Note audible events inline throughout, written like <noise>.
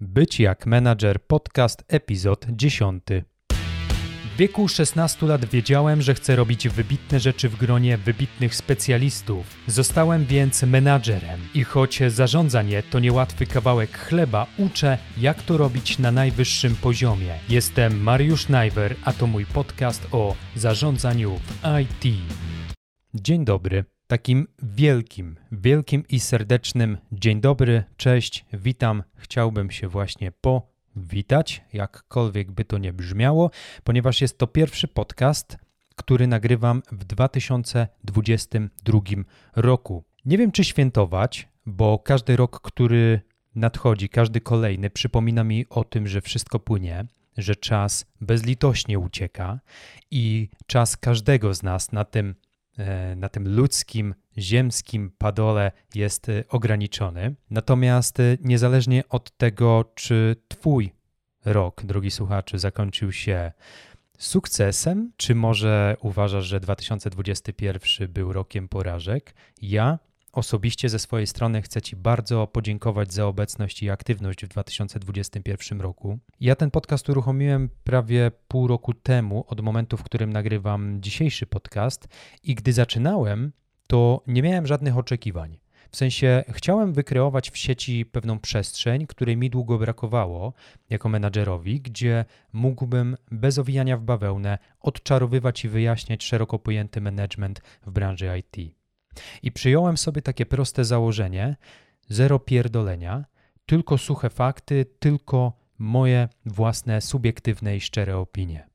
Być jak menadżer podcast epizod 10. W wieku 16 lat wiedziałem, że chcę robić wybitne rzeczy w gronie wybitnych specjalistów. Zostałem więc menadżerem i choć zarządzanie to niełatwy kawałek chleba, uczę jak to robić na najwyższym poziomie. Jestem Mariusz Najwer, a to mój podcast o zarządzaniu w IT. Dzień dobry. Takim wielkim, wielkim i serdecznym dzień dobry, cześć, witam. Chciałbym się właśnie powitać, jakkolwiek by to nie brzmiało, ponieważ jest to pierwszy podcast, który nagrywam w 2022 roku. Nie wiem, czy świętować, bo każdy rok, który nadchodzi, każdy kolejny, przypomina mi o tym, że wszystko płynie, że czas bezlitośnie ucieka i czas każdego z nas na tym na tym ludzkim, ziemskim padole jest e, ograniczony. Natomiast e, niezależnie od tego, czy Twój rok, drogi słuchaczu, zakończył się sukcesem, czy może uważasz, że 2021 był rokiem porażek, ja Osobiście ze swojej strony chcę Ci bardzo podziękować za obecność i aktywność w 2021 roku. Ja ten podcast uruchomiłem prawie pół roku temu, od momentu, w którym nagrywam dzisiejszy podcast, i gdy zaczynałem, to nie miałem żadnych oczekiwań. W sensie chciałem wykreować w sieci pewną przestrzeń, której mi długo brakowało jako menadżerowi, gdzie mógłbym bez owijania w bawełnę odczarowywać i wyjaśniać szeroko pojęty management w branży IT. I przyjąłem sobie takie proste założenie: zero pierdolenia, tylko suche fakty, tylko moje własne subiektywne i szczere opinie.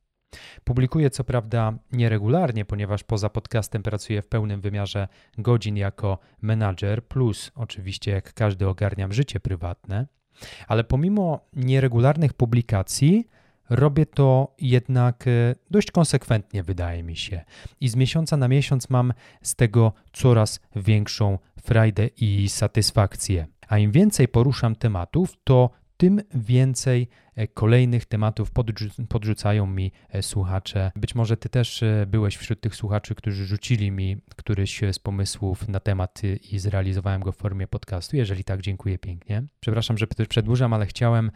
Publikuję co prawda nieregularnie, ponieważ poza podcastem pracuję w pełnym wymiarze godzin jako menadżer, plus oczywiście jak każdy ogarniam życie prywatne, ale pomimo nieregularnych publikacji, Robię to jednak e, dość konsekwentnie, wydaje mi się. I z miesiąca na miesiąc mam z tego coraz większą frajdę i satysfakcję. A im więcej poruszam tematów, to tym więcej kolejnych tematów podrzu- podrzucają mi e, słuchacze. Być może ty też e, byłeś wśród tych słuchaczy, którzy rzucili mi któryś z pomysłów na temat i zrealizowałem go w formie podcastu. Jeżeli tak, dziękuję pięknie. Przepraszam, że przedłużam, ale chciałem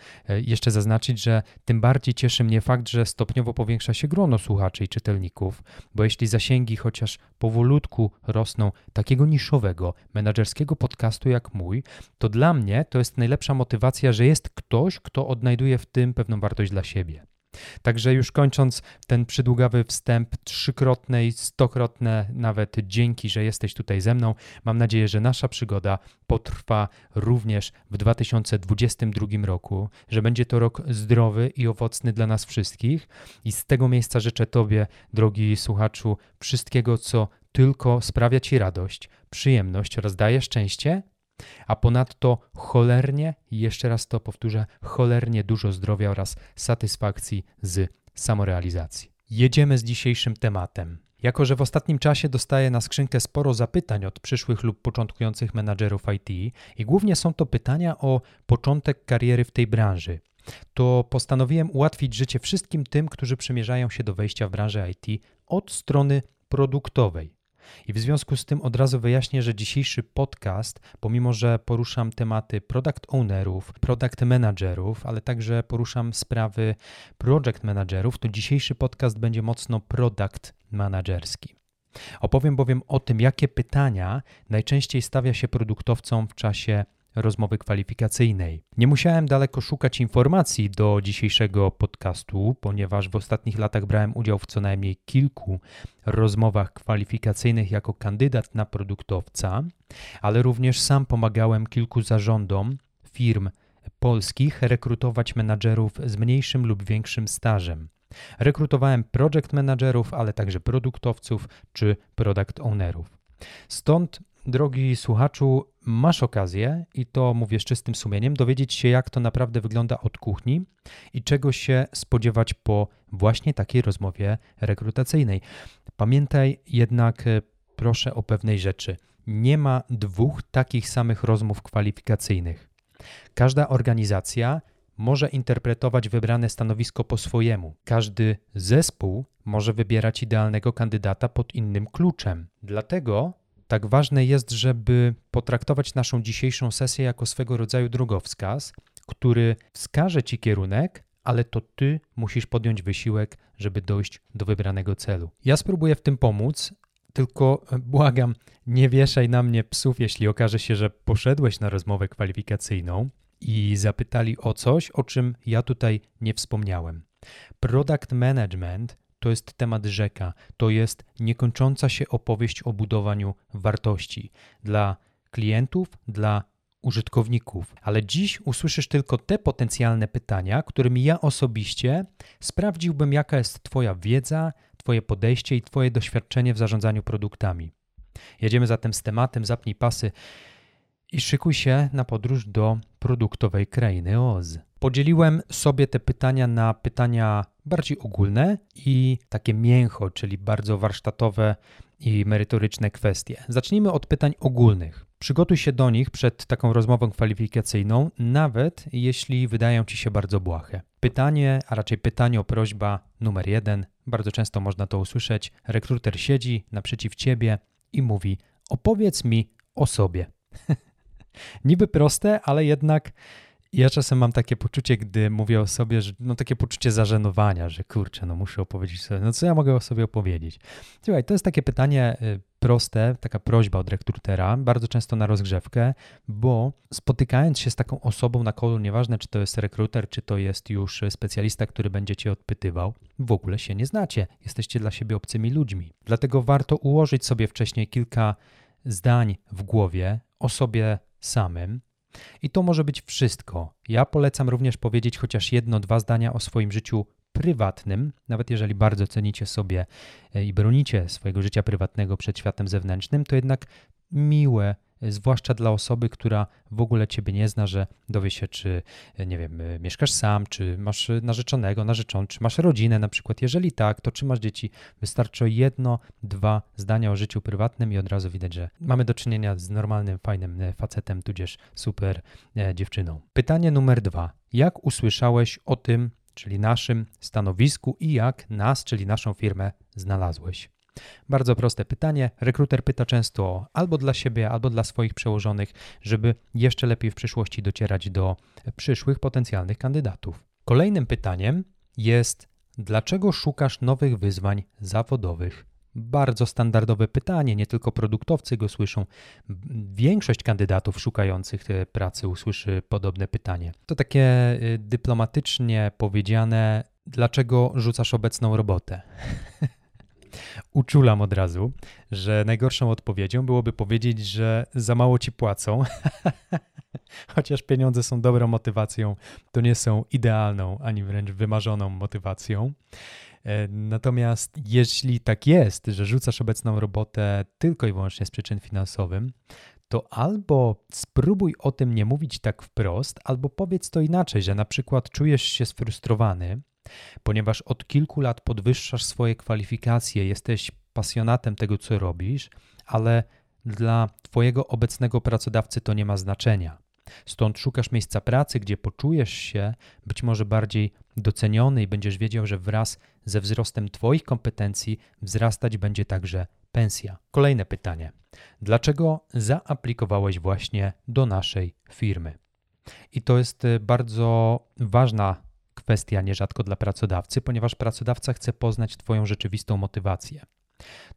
jeszcze zaznaczyć, że tym bardziej cieszy mnie fakt, że stopniowo powiększa się grono słuchaczy i czytelników, bo jeśli zasięgi chociaż powolutku rosną takiego niszowego, menedżerskiego podcastu jak mój, to dla mnie to jest najlepsza motywacja, że jest ktoś, kto odnajduje w tym pewną wartość dla siebie. Także już kończąc ten przydługawy wstęp, trzykrotne i stokrotne nawet dzięki, że jesteś tutaj ze mną. Mam nadzieję, że nasza przygoda potrwa również w 2022 roku, że będzie to rok zdrowy i owocny dla nas wszystkich. I z tego miejsca życzę Tobie, drogi słuchaczu, wszystkiego, co tylko sprawia Ci radość, przyjemność oraz daje szczęście a ponadto cholernie, jeszcze raz to powtórzę, cholernie dużo zdrowia oraz satysfakcji z samorealizacji. Jedziemy z dzisiejszym tematem. Jako, że w ostatnim czasie dostaję na skrzynkę sporo zapytań od przyszłych lub początkujących menadżerów IT i głównie są to pytania o początek kariery w tej branży, to postanowiłem ułatwić życie wszystkim tym, którzy przymierzają się do wejścia w branżę IT od strony produktowej. I w związku z tym od razu wyjaśnię, że dzisiejszy podcast, pomimo że poruszam tematy product ownerów, product managerów, ale także poruszam sprawy project managerów, to dzisiejszy podcast będzie mocno product managerski. Opowiem bowiem o tym, jakie pytania najczęściej stawia się produktowcom w czasie rozmowy kwalifikacyjnej. Nie musiałem daleko szukać informacji do dzisiejszego podcastu, ponieważ w ostatnich latach brałem udział w co najmniej kilku rozmowach kwalifikacyjnych jako kandydat na produktowca, ale również sam pomagałem kilku zarządom firm polskich rekrutować menadżerów z mniejszym lub większym stażem. Rekrutowałem project managerów, ale także produktowców czy product ownerów. Stąd drogi słuchaczu, masz okazję, i to mówię z czystym sumieniem, dowiedzieć się, jak to naprawdę wygląda od kuchni i czego się spodziewać po właśnie takiej rozmowie rekrutacyjnej. Pamiętaj jednak, e, proszę o pewnej rzeczy. Nie ma dwóch takich samych rozmów kwalifikacyjnych. Każda organizacja może interpretować wybrane stanowisko po swojemu. Każdy zespół może wybierać idealnego kandydata pod innym kluczem. Dlatego tak ważne jest, żeby potraktować naszą dzisiejszą sesję jako swego rodzaju drogowskaz, który wskaże ci kierunek, ale to ty musisz podjąć wysiłek, żeby dojść do wybranego celu. Ja spróbuję w tym pomóc, tylko błagam, nie wieszaj na mnie psów, jeśli okaże się, że poszedłeś na rozmowę kwalifikacyjną i zapytali o coś, o czym ja tutaj nie wspomniałem. Product management to jest temat rzeka, to jest niekończąca się opowieść o budowaniu wartości dla klientów, dla użytkowników. Ale dziś usłyszysz tylko te potencjalne pytania, którymi ja osobiście sprawdziłbym, jaka jest Twoja wiedza, Twoje podejście i Twoje doświadczenie w zarządzaniu produktami. Jedziemy zatem z tematem, zapnij pasy i szykuj się na podróż do produktowej krainy Oz. Podzieliłem sobie te pytania na pytania bardziej ogólne i takie mięcho, czyli bardzo warsztatowe i merytoryczne kwestie. Zacznijmy od pytań ogólnych. Przygotuj się do nich przed taką rozmową kwalifikacyjną, nawet jeśli wydają ci się bardzo błahe. Pytanie, a raczej pytanie o prośba numer jeden, bardzo często można to usłyszeć. Rekruter siedzi naprzeciw ciebie i mówi: Opowiedz mi o sobie. <laughs> Niby proste, ale jednak ja czasem mam takie poczucie, gdy mówię o sobie, że no takie poczucie zażenowania, że kurczę, no muszę opowiedzieć sobie, no co ja mogę o sobie opowiedzieć? Słuchaj, to jest takie pytanie y, proste, taka prośba od rekrutera, bardzo często na rozgrzewkę, bo spotykając się z taką osobą na kolu, nieważne czy to jest rekruter, czy to jest już specjalista, który będzie cię odpytywał, w ogóle się nie znacie, jesteście dla siebie obcymi ludźmi. Dlatego warto ułożyć sobie wcześniej kilka zdań w głowie o sobie samym, i to może być wszystko. Ja polecam również powiedzieć chociaż jedno, dwa zdania o swoim życiu prywatnym, nawet jeżeli bardzo cenicie sobie e, i bronicie swojego życia prywatnego przed światem zewnętrznym, to jednak miłe zwłaszcza dla osoby, która w ogóle ciebie nie zna, że dowie się, czy, nie wiem, mieszkasz sam, czy masz narzeczonego, narzeczoną, czy masz rodzinę na przykład. Jeżeli tak, to czy masz dzieci? Wystarczy jedno, dwa zdania o życiu prywatnym i od razu widać, że mamy do czynienia z normalnym, fajnym facetem, tudzież super dziewczyną. Pytanie numer dwa. Jak usłyszałeś o tym, czyli naszym stanowisku i jak nas, czyli naszą firmę znalazłeś? Bardzo proste pytanie. Rekruter pyta często albo dla siebie, albo dla swoich przełożonych, żeby jeszcze lepiej w przyszłości docierać do przyszłych potencjalnych kandydatów. Kolejnym pytaniem jest: dlaczego szukasz nowych wyzwań zawodowych? Bardzo standardowe pytanie, nie tylko produktowcy go słyszą. Większość kandydatów szukających pracy usłyszy podobne pytanie. To takie y, dyplomatycznie powiedziane, dlaczego rzucasz obecną robotę? <laughs> uczulam od razu, że najgorszą odpowiedzią byłoby powiedzieć, że za mało ci płacą. <laughs> Chociaż pieniądze są dobrą motywacją, to nie są idealną ani wręcz wymarzoną motywacją. E, natomiast jeśli tak jest, że rzucasz obecną robotę tylko i wyłącznie z przyczyn finansowych, to albo spróbuj o tym nie mówić tak wprost, albo powiedz to inaczej, że na przykład czujesz się sfrustrowany, ponieważ od kilku lat podwyższasz swoje kwalifikacje, jesteś pasjonatem tego, co robisz, ale dla Twojego obecnego pracodawcy to nie ma znaczenia. Stąd szukasz miejsca pracy, gdzie poczujesz się być może bardziej doceniony i będziesz wiedział, że wraz ze wzrostem Twoich kompetencji wzrastać będzie także pensja. Kolejne pytanie. Dlaczego zaaplikowałeś właśnie do naszej firmy? I to jest y, bardzo ważna kwestia nierzadko dla pracodawcy, ponieważ pracodawca chce poznać Twoją rzeczywistą motywację.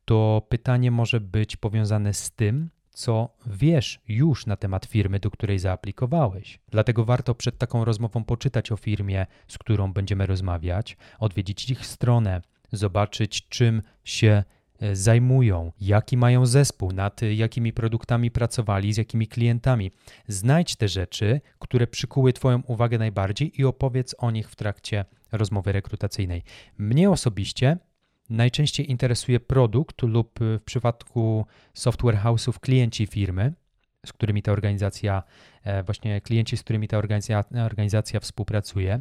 To pytanie może być powiązane z tym, co wiesz już na temat firmy, do której zaaplikowałeś. Dlatego warto przed taką rozmową poczytać o firmie, z którą będziemy rozmawiać, odwiedzić ich stronę, zobaczyć, czym się zajmują, jaki mają zespół, nad jakimi produktami pracowali, z jakimi klientami. Znajdź te rzeczy, które przykuły Twoją uwagę najbardziej i opowiedz o nich w trakcie rozmowy rekrutacyjnej. Mnie osobiście najczęściej interesuje produkt lub w przypadku software house'ów klienci firmy, z którymi ta organizacja, e, właśnie klienci, z którymi ta organizacja, organizacja współpracuje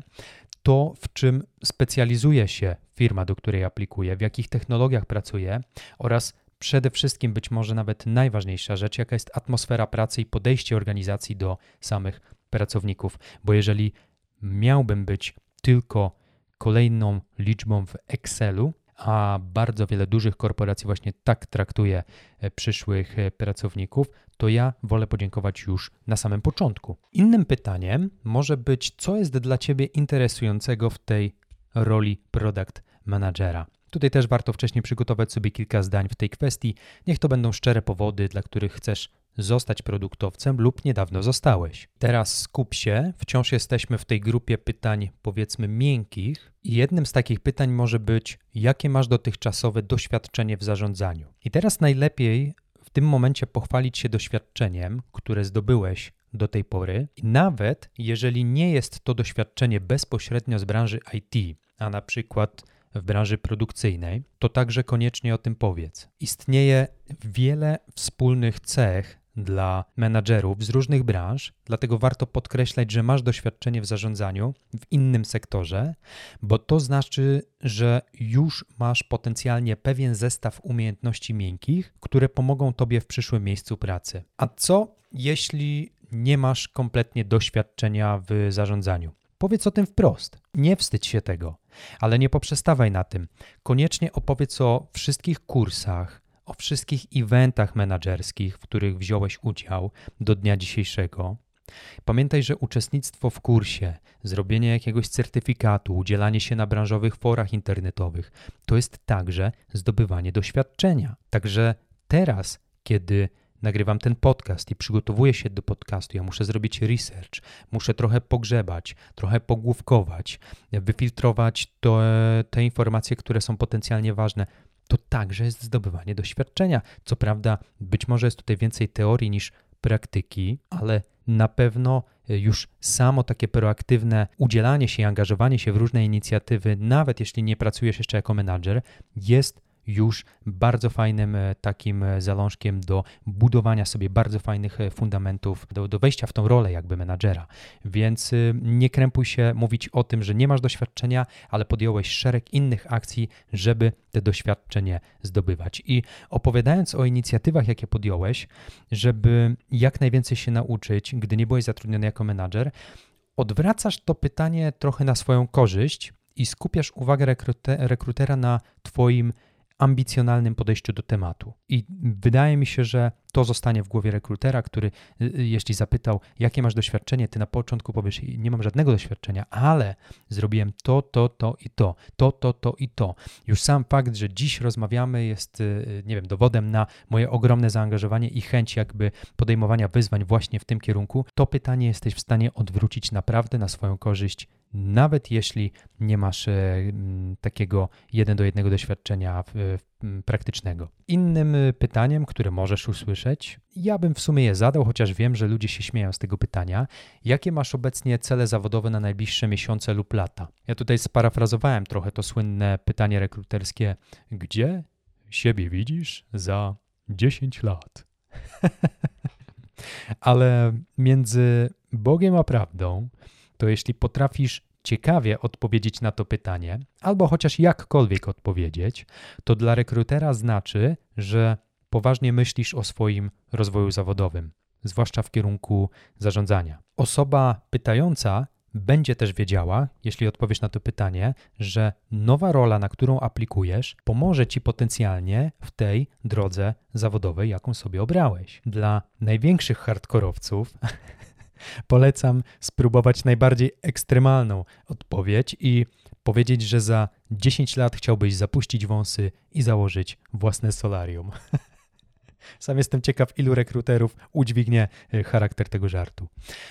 to, w czym specjalizuje się firma, do której aplikuje, w jakich technologiach pracuje oraz przede wszystkim być może nawet najważniejsza rzecz, jaka jest atmosfera pracy i podejście organizacji do samych pracowników. Bo jeżeli miałbym być tylko kolejną liczbą w Excelu, a bardzo wiele dużych korporacji właśnie tak traktuje e, przyszłych e, pracowników, to ja wolę podziękować już na samym początku. Innym pytaniem może być, co jest dla Ciebie interesującego w tej roli product managera. Tutaj też warto wcześniej przygotować sobie kilka zdań w tej kwestii. Niech to będą szczere powody, dla których chcesz zostać produktowcem lub niedawno zostałeś. Teraz skup się, wciąż jesteśmy w tej grupie pytań, powiedzmy, miękkich, i jednym z takich pytań może być, jakie masz dotychczasowe doświadczenie w zarządzaniu. I teraz najlepiej w tym momencie pochwalić się doświadczeniem, które zdobyłeś do tej pory, nawet jeżeli nie jest to doświadczenie bezpośrednio z branży IT, a na przykład w branży produkcyjnej, to także koniecznie o tym powiedz. Istnieje wiele wspólnych cech dla menadżerów z różnych branż, dlatego warto podkreślać, że masz doświadczenie w zarządzaniu w innym sektorze, bo to znaczy, że już masz potencjalnie pewien zestaw umiejętności miękkich, które pomogą tobie w przyszłym miejscu pracy. A co jeśli nie masz kompletnie doświadczenia w zarządzaniu? Powiedz o tym wprost. Nie wstydź się tego, ale nie poprzestawaj na tym. Koniecznie opowiedz o wszystkich kursach, o wszystkich eventach menedżerskich, w których wziąłeś udział do dnia dzisiejszego. Pamiętaj, że uczestnictwo w kursie, zrobienie jakiegoś certyfikatu, udzielanie się na branżowych forach internetowych to jest także zdobywanie doświadczenia. Także teraz, kiedy nagrywam ten podcast i przygotowuję się do podcastu, ja muszę zrobić research, muszę trochę pogrzebać, trochę pogłówkować, wyfiltrować to, te informacje, które są potencjalnie ważne. To także jest zdobywanie doświadczenia. Co prawda, być może jest tutaj więcej teorii niż praktyki, ale na pewno już samo takie proaktywne udzielanie się i angażowanie się w różne inicjatywy, nawet jeśli nie pracujesz jeszcze jako menadżer, jest już bardzo fajnym e, takim e, zalążkiem do budowania sobie bardzo fajnych e, fundamentów, do, do wejścia w tą rolę jakby menadżera. Więc nie krępuj się mówić o tym, że nie masz doświadczenia, ale podjąłeś szereg innych akcji, żeby te doświadczenie zdobywać. I opowiadając o inicjatywach, jakie podjąłeś, żeby jak najwięcej się nauczyć, gdy nie byłeś zatrudniony jako menadżer, odwracasz to pytanie trochę na swoją korzyść i skupiasz uwagę rekrutera na Twoim ambicjonalnym podejściu do tematu. I wydaje mi się, że to zostanie w głowie rekrutera, który y, y, jeśli zapytał, jakie masz doświadczenie, ty na początku powiesz, nie mam żadnego doświadczenia, ale zrobiłem to, to, to i to, to, to, to i to. Już sam fakt, że dziś rozmawiamy jest, y, nie wiem, dowodem na moje ogromne zaangażowanie i chęć jakby podejmowania wyzwań właśnie w tym kierunku. To pytanie jesteś w stanie odwrócić naprawdę na swoją korzyść nawet jeśli nie masz e, takiego jeden do jednego doświadczenia praktycznego. Innym e, pytaniem, które możesz usłyszeć, ja bym w sumie je zadał, chociaż wiem, że ludzie się śmieją z tego pytania. Jakie masz obecnie cele zawodowe na najbliższe miesiące lub lata? Ja tutaj sparafrazowałem trochę to słynne pytanie rekruterskie: gdzie siebie widzisz za 10 lat? <laughs> Ale między Bogiem a prawdą to jeśli potrafisz ciekawie odpowiedzieć na to pytanie, albo chociaż jakkolwiek odpowiedzieć, to dla rekrutera znaczy, że poważnie myślisz o swoim rozwoju zawodowym, zwłaszcza w kierunku zarządzania. Osoba pytająca będzie też wiedziała, jeśli odpowiesz na to pytanie, że nowa rola, na którą aplikujesz, pomoże ci potencjalnie w tej drodze zawodowej, jaką sobie obrałeś. Dla największych hardkorowców <laughs> Polecam spróbować najbardziej ekstremalną odpowiedź i powiedzieć, że za 10 lat chciałbyś zapuścić wąsy i założyć własne solarium. <laughs> Sam jestem ciekaw, ilu rekruterów udźwignie e, charakter tego żartu.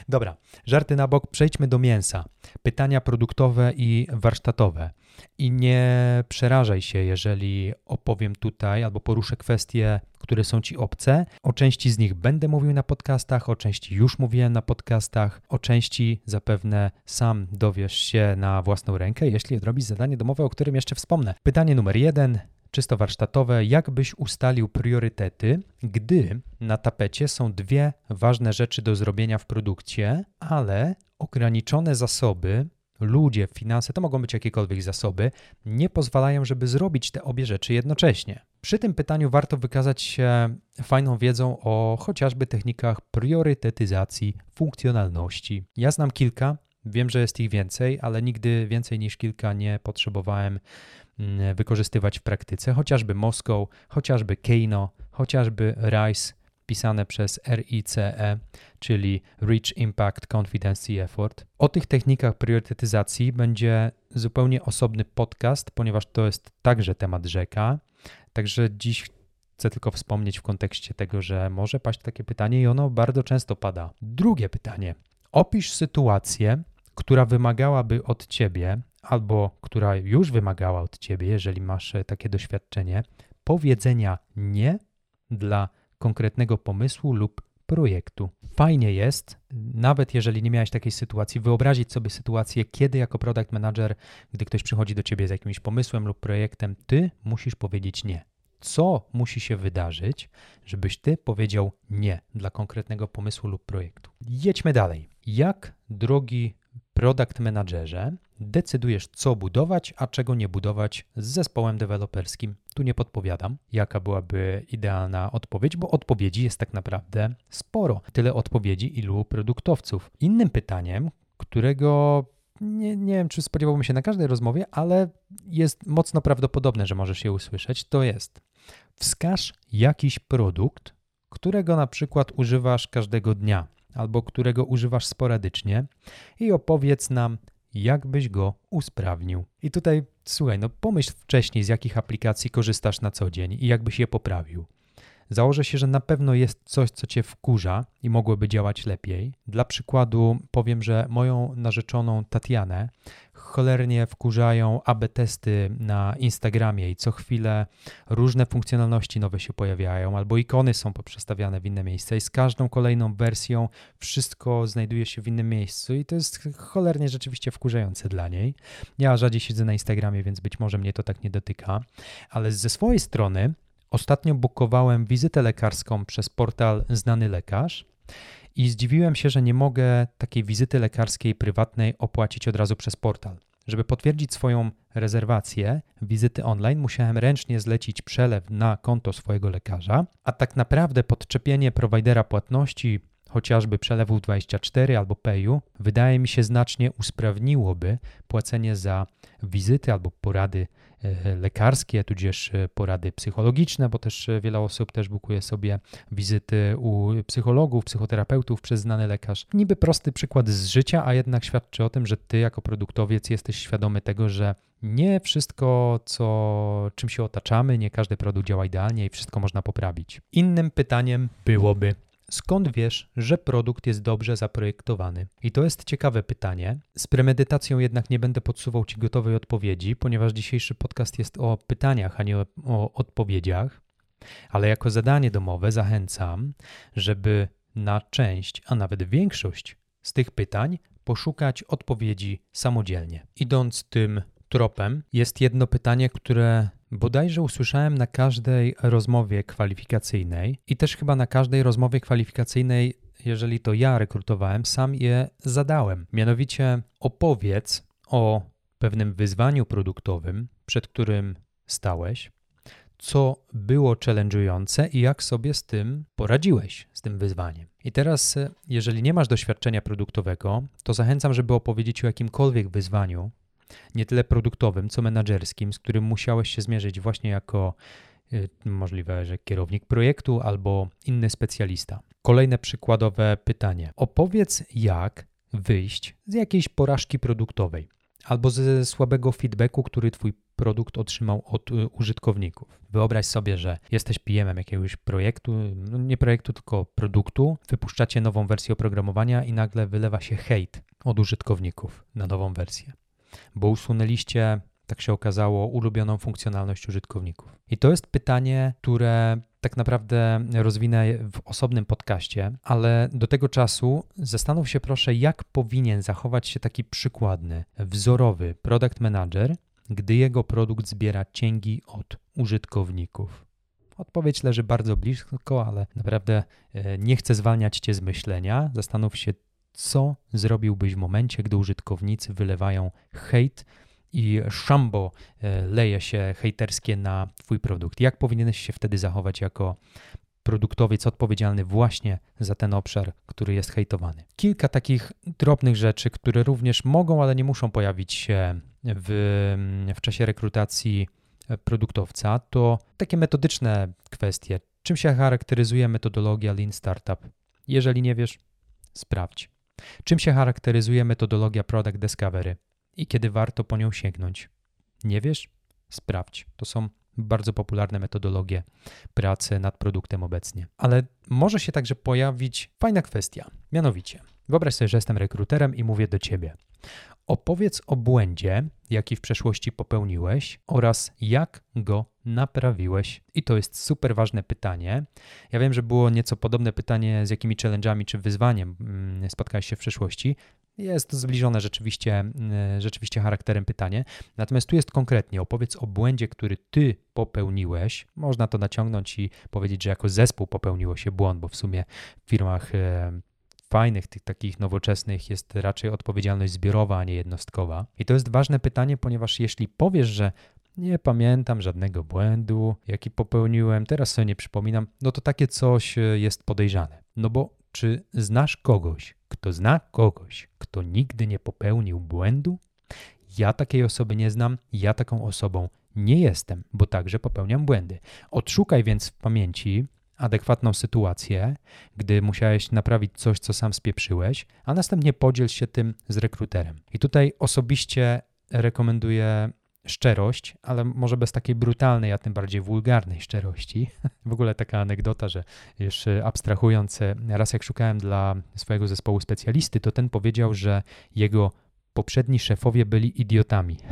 Dobra, żarty na bok, przejdźmy do mięsa. Pytania produktowe i warsztatowe. I nie przerażaj się, jeżeli opowiem tutaj albo poruszę kwestie, które są ci obce. O części z nich będę mówił na podcastach, o części już mówiłem na podcastach, o części zapewne sam dowiesz się na własną rękę, jeśli odrobisz zadanie domowe, o którym jeszcze wspomnę. Pytanie numer jeden czysto warsztatowe, jak byś ustalił priorytety, gdy na tapecie są dwie ważne rzeczy do zrobienia w produkcie, ale ograniczone zasoby, ludzie, finanse, to mogą być jakiekolwiek zasoby, nie pozwalają, żeby zrobić te obie rzeczy jednocześnie. Przy tym pytaniu warto wykazać się fajną wiedzą o chociażby technikach priorytetyzacji funkcjonalności. Ja znam kilka, Wiem, że jest ich więcej, ale nigdy więcej niż kilka nie potrzebowałem wykorzystywać w praktyce. Chociażby Moscow, chociażby Keino, chociażby RICE, pisane przez RICE, czyli Reach Impact Confidence Effort. O tych technikach priorytetyzacji będzie zupełnie osobny podcast, ponieważ to jest także temat rzeka. Także dziś chcę tylko wspomnieć w kontekście tego, że może paść takie pytanie i ono bardzo często pada. Drugie pytanie. Opisz sytuację, która wymagałaby od ciebie, albo która już wymagała od ciebie, jeżeli masz takie doświadczenie, powiedzenia nie dla konkretnego pomysłu lub projektu. Fajnie jest, nawet jeżeli nie miałeś takiej sytuacji, wyobrazić sobie sytuację, kiedy jako product manager, gdy ktoś przychodzi do ciebie z jakimś pomysłem lub projektem, ty musisz powiedzieć nie. Co musi się wydarzyć, żebyś ty powiedział nie dla konkretnego pomysłu lub projektu? Jedźmy dalej. Jak, drogi product managerze, decydujesz, co budować, a czego nie budować z zespołem deweloperskim. Tu nie podpowiadam, jaka byłaby idealna odpowiedź, bo odpowiedzi jest tak naprawdę sporo. Tyle odpowiedzi, ilu produktowców. Innym pytaniem, którego nie, nie wiem, czy spodziewałbym się na każdej rozmowie, ale jest mocno prawdopodobne, że możesz je usłyszeć, to jest wskaż jakiś produkt, którego na przykład używasz każdego dnia albo którego używasz sporadycznie i opowiedz nam, jak byś go usprawnił. I tutaj słuchaj, no pomyśl wcześniej, z jakich aplikacji korzystasz na co dzień i jak byś je poprawił. Założę się, że na pewno jest coś, co cię wkurza i mogłoby działać lepiej. Dla przykładu powiem, że moją narzeczoną Tatianę cholernie wkurzają AB testy na Instagramie i co chwilę różne funkcjonalności nowe się pojawiają, albo ikony są poprzestawiane w inne miejsce i z każdą kolejną wersją wszystko znajduje się w innym miejscu i to jest cholernie rzeczywiście wkurzające dla niej. Ja rzadziej siedzę na Instagramie, więc być może mnie to tak nie dotyka, ale ze swojej strony Ostatnio bukowałem wizytę lekarską przez portal Znany Lekarz i zdziwiłem się, że nie mogę takiej wizyty lekarskiej prywatnej opłacić od razu przez portal. Żeby potwierdzić swoją rezerwację wizyty online, musiałem ręcznie zlecić przelew na konto swojego lekarza, a tak naprawdę podczepienie prowajdera płatności, chociażby przelewów 24 albo Payu, wydaje mi się znacznie usprawniłoby płacenie za wizyty albo porady E, lekarskie, tudzież e, porady psychologiczne, bo też e, wiele osób też bukuje sobie wizyty u psychologów, psychoterapeutów przez znany lekarz. Niby prosty przykład z życia, a jednak świadczy o tym, że ty jako produktowiec jesteś świadomy tego, że nie wszystko, co, czym się otaczamy, nie każdy produkt działa idealnie i wszystko można poprawić. Innym pytaniem byłoby, Skąd wiesz, że produkt jest dobrze zaprojektowany? I to jest ciekawe pytanie. Z premedytacją jednak nie będę podsuwał Ci gotowej odpowiedzi, ponieważ dzisiejszy podcast jest o pytaniach, a nie o, o odpowiedziach. Ale jako zadanie domowe zachęcam, żeby na część, a nawet większość z tych pytań poszukać odpowiedzi samodzielnie. Idąc tym tropem, jest jedno pytanie, które Bodajże usłyszałem na każdej rozmowie kwalifikacyjnej i też chyba na każdej rozmowie kwalifikacyjnej, jeżeli to ja rekrutowałem, sam je zadałem. Mianowicie opowiedz o pewnym wyzwaniu produktowym, przed którym stałeś, co było challenge'ujące i jak sobie z tym poradziłeś, z tym wyzwaniem. I teraz, jeżeli nie masz doświadczenia produktowego, to zachęcam, żeby opowiedzieć o jakimkolwiek wyzwaniu, nie tyle produktowym, co menedżerskim, z którym musiałeś się zmierzyć właśnie jako y, możliwe, że kierownik projektu albo inny specjalista. Kolejne przykładowe pytanie. Opowiedz, jak wyjść z jakiejś porażki produktowej albo ze słabego feedbacku, który Twój produkt otrzymał od y, użytkowników. Wyobraź sobie, że jesteś PM-em jakiegoś projektu, no nie projektu, tylko produktu, wypuszczacie nową wersję oprogramowania i nagle wylewa się hejt od użytkowników na nową wersję bo usunęliście, tak się okazało, ulubioną funkcjonalność użytkowników. I to jest pytanie, które tak naprawdę rozwinę w osobnym podcaście, ale do tego czasu zastanów się proszę, jak powinien zachować się taki przykładny, wzorowy product manager, gdy jego produkt zbiera cięgi od użytkowników. Odpowiedź leży bardzo blisko, ale naprawdę e, nie chcę zwalniać cię z myślenia. Zastanów się, co zrobiłbyś w momencie, gdy użytkownicy wylewają hejt i szambo e, leje się hejterskie na Twój produkt? Jak powinieneś się wtedy zachować jako produktowiec odpowiedzialny właśnie za ten obszar, który jest hejtowany. Kilka takich drobnych rzeczy, które również mogą, ale nie muszą pojawić się w, w czasie rekrutacji produktowca, to takie metodyczne kwestie. Czym się charakteryzuje metodologia Lean Startup? Jeżeli nie wiesz, sprawdź. Czym się charakteryzuje metodologia Product Discovery i kiedy warto po nią sięgnąć? Nie wiesz? Sprawdź. To są bardzo popularne metodologie pracy nad produktem obecnie. Ale może się także pojawić fajna kwestia. Mianowicie, wyobraź sobie, że jestem rekruterem i mówię do ciebie: Opowiedz o błędzie, jaki w przeszłości popełniłeś oraz jak go naprawiłeś. I to jest super ważne pytanie. Ja wiem, że było nieco podobne pytanie, z jakimi challenge'ami czy wyzwaniem mm, spotkałeś się w przeszłości. Jest zbliżone rzeczywiście, mm, rzeczywiście charakterem pytanie. Natomiast tu jest konkretnie, opowiedz o błędzie, który ty popełniłeś. Można to naciągnąć i powiedzieć, że jako zespół popełniło się błąd, bo w sumie w firmach fajnych, tych takich nowoczesnych jest raczej odpowiedzialność zbiorowa, a nie jednostkowa. I to jest ważne pytanie, ponieważ jeśli powiesz, że nie pamiętam żadnego błędu, jaki popełniłem, teraz sobie nie przypominam, no to takie coś e, jest podejrzane. No bo czy znasz kogoś, kto zna kogoś, kto nigdy nie popełnił błędu? Ja takiej osoby nie znam, ja taką osobą nie jestem, bo także popełniam błędy. Odszukaj więc w pamięci adekwatną sytuację, gdy musiałeś naprawić coś, co sam spieprzyłeś, a następnie podziel się tym z rekruterem. I tutaj osobiście rekomenduję szczerość, ale może bez takiej brutalnej, a tym bardziej wulgarnej szczerości. <laughs> W ogóle taka anegdota, że już abstrahując, raz jak szukałem dla swojego zespołu specjalisty, to ten powiedział, że jego poprzedni szefowie byli idiotami. <laughs>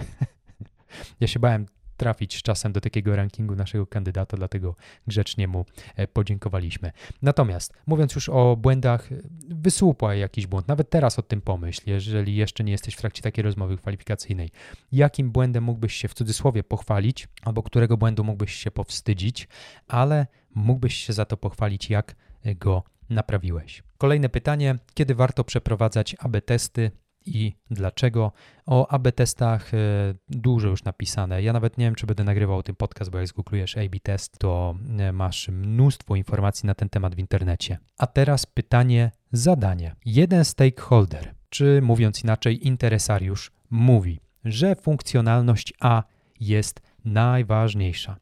Ja się bałem trafić czasem do takiego rankingu naszego kandydata, dlatego grzecznie mu e, podziękowaliśmy. Natomiast mówiąc już o błędach, wysłupaj jakiś błąd, nawet teraz o tym pomyśl, jeżeli jeszcze nie jesteś w trakcie takiej rozmowy kwalifikacyjnej. Jakim błędem mógłbyś się w cudzysłowie pochwalić, albo którego błędu mógłbyś się powstydzić, ale mógłbyś się za to pochwalić, jak go naprawiłeś. Kolejne pytanie: kiedy warto przeprowadzać AB testy i dlaczego. O AB testach e, dużo już napisane. Ja nawet nie wiem, czy będę nagrywał ten podcast, bo jak zgooglujesz AB test, to e, masz mnóstwo informacji na ten temat w internecie. A teraz pytanie, zadanie. Jeden stakeholder, czy mówiąc inaczej interesariusz, mówi, że funkcjonalność A jest najważniejsza.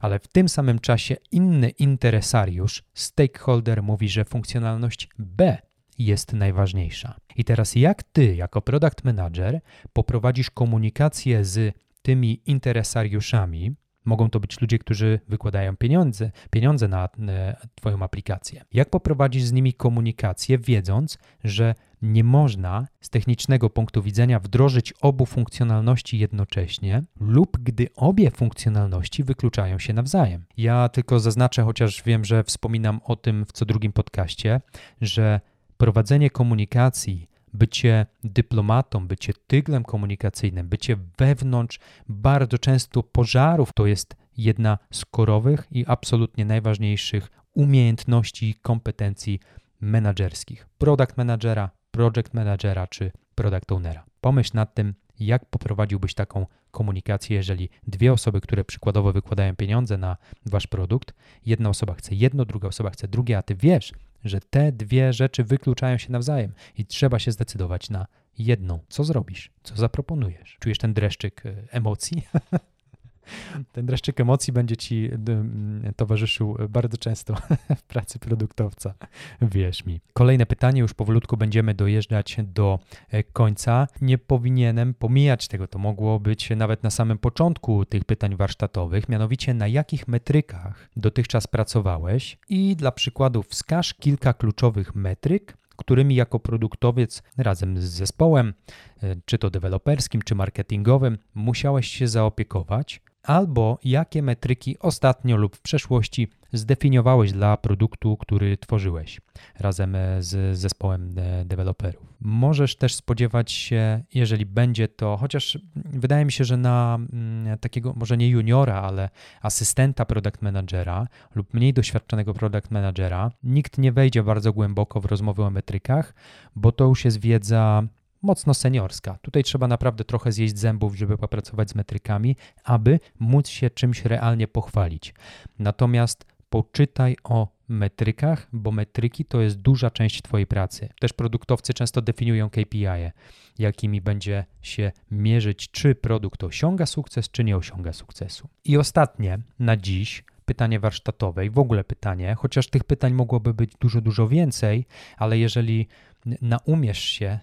Ale w tym samym czasie inny interesariusz, stakeholder, mówi, że funkcjonalność B jest najważniejsza. I teraz jak ty, jako product manager, poprowadzisz komunikację z tymi interesariuszami, Mogą to być ludzie, którzy wykładają pieniądze, pieniądze na e, Twoją aplikację. Jak poprowadzisz z nimi komunikację, wiedząc, że nie można z technicznego punktu widzenia wdrożyć obu funkcjonalności jednocześnie, lub gdy obie funkcjonalności wykluczają się nawzajem? Ja tylko zaznaczę, chociaż wiem, że wspominam o tym w co drugim podcaście, że prowadzenie komunikacji, bycie dyplomatą, bycie tyglem komunikacyjnym, bycie wewnątrz bardzo często pożarów to jest jedna z korowych i absolutnie najważniejszych umiejętności i kompetencji menedżerskich. Product managera, project managera czy product ownera. Pomyśl nad tym, jak poprowadziłbyś taką komunikację, jeżeli dwie osoby, które przykładowo wykładają pieniądze na wasz produkt, jedna osoba chce jedno, druga osoba chce drugie, a ty wiesz, że te dwie rzeczy wykluczają się nawzajem i trzeba się zdecydować na jedną. Co zrobisz? Co zaproponujesz? Czujesz ten dreszczyk e, emocji? <laughs> Ten dreszczyk emocji będzie ci towarzyszył bardzo często <laughs> w pracy produktowca, wierz mi. Kolejne pytanie, już powolutku będziemy dojeżdżać do e, końca. Nie powinienem pomijać tego, to mogło być nawet na samym początku tych pytań warsztatowych, mianowicie na jakich metrykach dotychczas pracowałeś i dla przykładu wskaż kilka kluczowych metryk, którymi jako produktowiec razem z zespołem, e, czy to deweloperskim, czy marketingowym, musiałeś się zaopiekować, albo jakie metryki ostatnio lub w przeszłości zdefiniowałeś dla produktu, który tworzyłeś razem e, z zespołem e, deweloperów. Możesz też spodziewać się, jeżeli będzie to, chociaż wydaje mi się, że na mm, takiego może nie juniora, ale asystenta product managera lub mniej doświadczonego product managera, nikt nie wejdzie bardzo głęboko w rozmowy o metrykach, bo to już jest wiedza mocno seniorska. Tutaj trzeba naprawdę trochę zjeść zębów, żeby popracować z metrykami, aby móc się czymś realnie pochwalić. Natomiast poczytaj o metrykach, bo metryki to jest duża część Twojej pracy. Też produktowcy często definiują KPI, jakimi będzie się mierzyć, czy produkt osiąga sukces, czy nie osiąga sukcesu. I ostatnie na dziś pytanie warsztatowe i w ogóle pytanie, chociaż tych pytań mogłoby być dużo, dużo więcej, ale jeżeli naumiesz się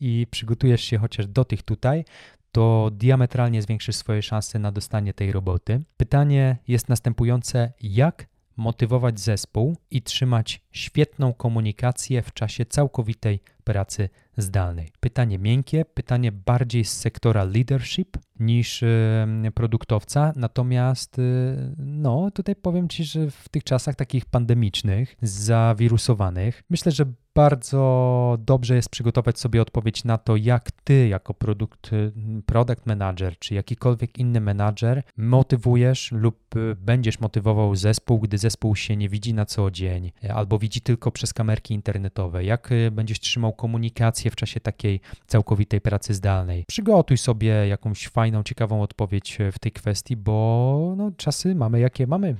i przygotujesz się chociaż do tych tutaj, to diametralnie zwiększysz swoje szanse na dostanie tej roboty. Pytanie jest następujące: jak motywować zespół i trzymać świetną komunikację w czasie całkowitej pracy zdalnej. Pytanie miękkie, pytanie bardziej z sektora leadership niż produktowca, natomiast y, no tutaj powiem Ci, że w tych czasach takich pandemicznych, zawirusowanych, myślę, że bardzo dobrze jest przygotować sobie odpowiedź na to, jak ty jako produkt, product manager czy jakikolwiek inny menadżer motywujesz lub y, będziesz motywował zespół, gdy zespół się nie widzi na co dzień albo widzi tylko przez kamerki internetowe. Jak y, będziesz trzymał komunikację w czasie takiej całkowitej pracy zdalnej. Przygotuj sobie jakąś fajną, ciekawą odpowiedź w tej kwestii, bo no, czasy mamy jakie mamy.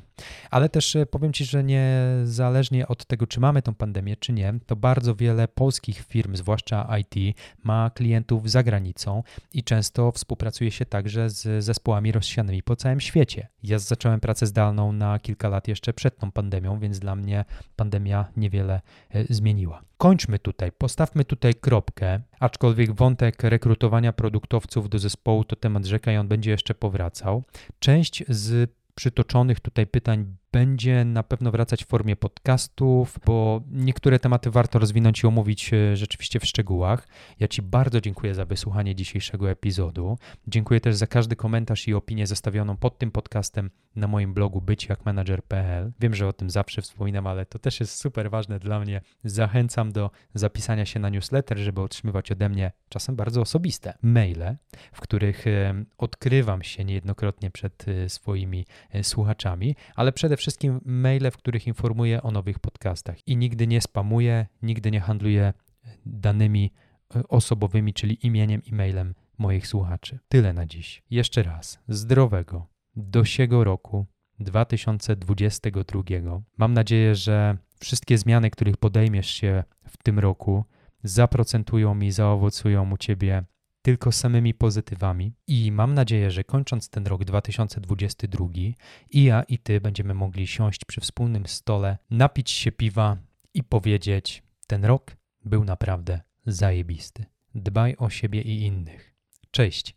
Ale też powiem Ci, że niezależnie od tego, czy mamy tą pandemię, czy nie, to bardzo wiele polskich firm, zwłaszcza IT, ma klientów za granicą i często współpracuje się także z zespołami rozsianymi po całym świecie. Ja zacząłem pracę zdalną na kilka lat jeszcze przed tą pandemią, więc dla mnie pandemia niewiele e, zmieniła. Kończmy tutaj, postawmy tutaj kropkę, aczkolwiek wątek rekrutowania produktowców do zespołu to temat rzeka i on będzie jeszcze powracał. Część z przytoczonych tutaj pytań będzie na pewno wracać w formie podcastów, bo niektóre tematy warto rozwinąć i omówić e, rzeczywiście w szczegółach. Ja Ci bardzo dziękuję za wysłuchanie dzisiejszego epizodu. Dziękuję też za każdy komentarz i opinię zostawioną pod tym podcastem na moim blogu byćjakmanager.pl. Wiem, że o tym zawsze wspominam, ale to też jest super ważne dla mnie. Zachęcam do zapisania się na newsletter, żeby otrzymywać ode mnie czasem bardzo osobiste maile, w których e, odkrywam się niejednokrotnie przed e, swoimi słuchaczami, ale przede wszystkim maile, w których informuję o nowych podcastach i nigdy nie spamuję, nigdy nie handluję danymi e, osobowymi, czyli imieniem i mailem moich słuchaczy. Tyle na dziś. Jeszcze raz, zdrowego, dosiego roku 2022. Mam nadzieję, że wszystkie zmiany, których podejmiesz się w tym roku, zaprocentują i zaowocują u Ciebie tylko samymi pozytywami i mam nadzieję, że kończąc ten rok 2022 i ja i ty będziemy mogli siąść przy wspólnym stole, napić się piwa i powiedzieć: Ten rok był naprawdę zajebisty. Dbaj o siebie i innych. Cześć.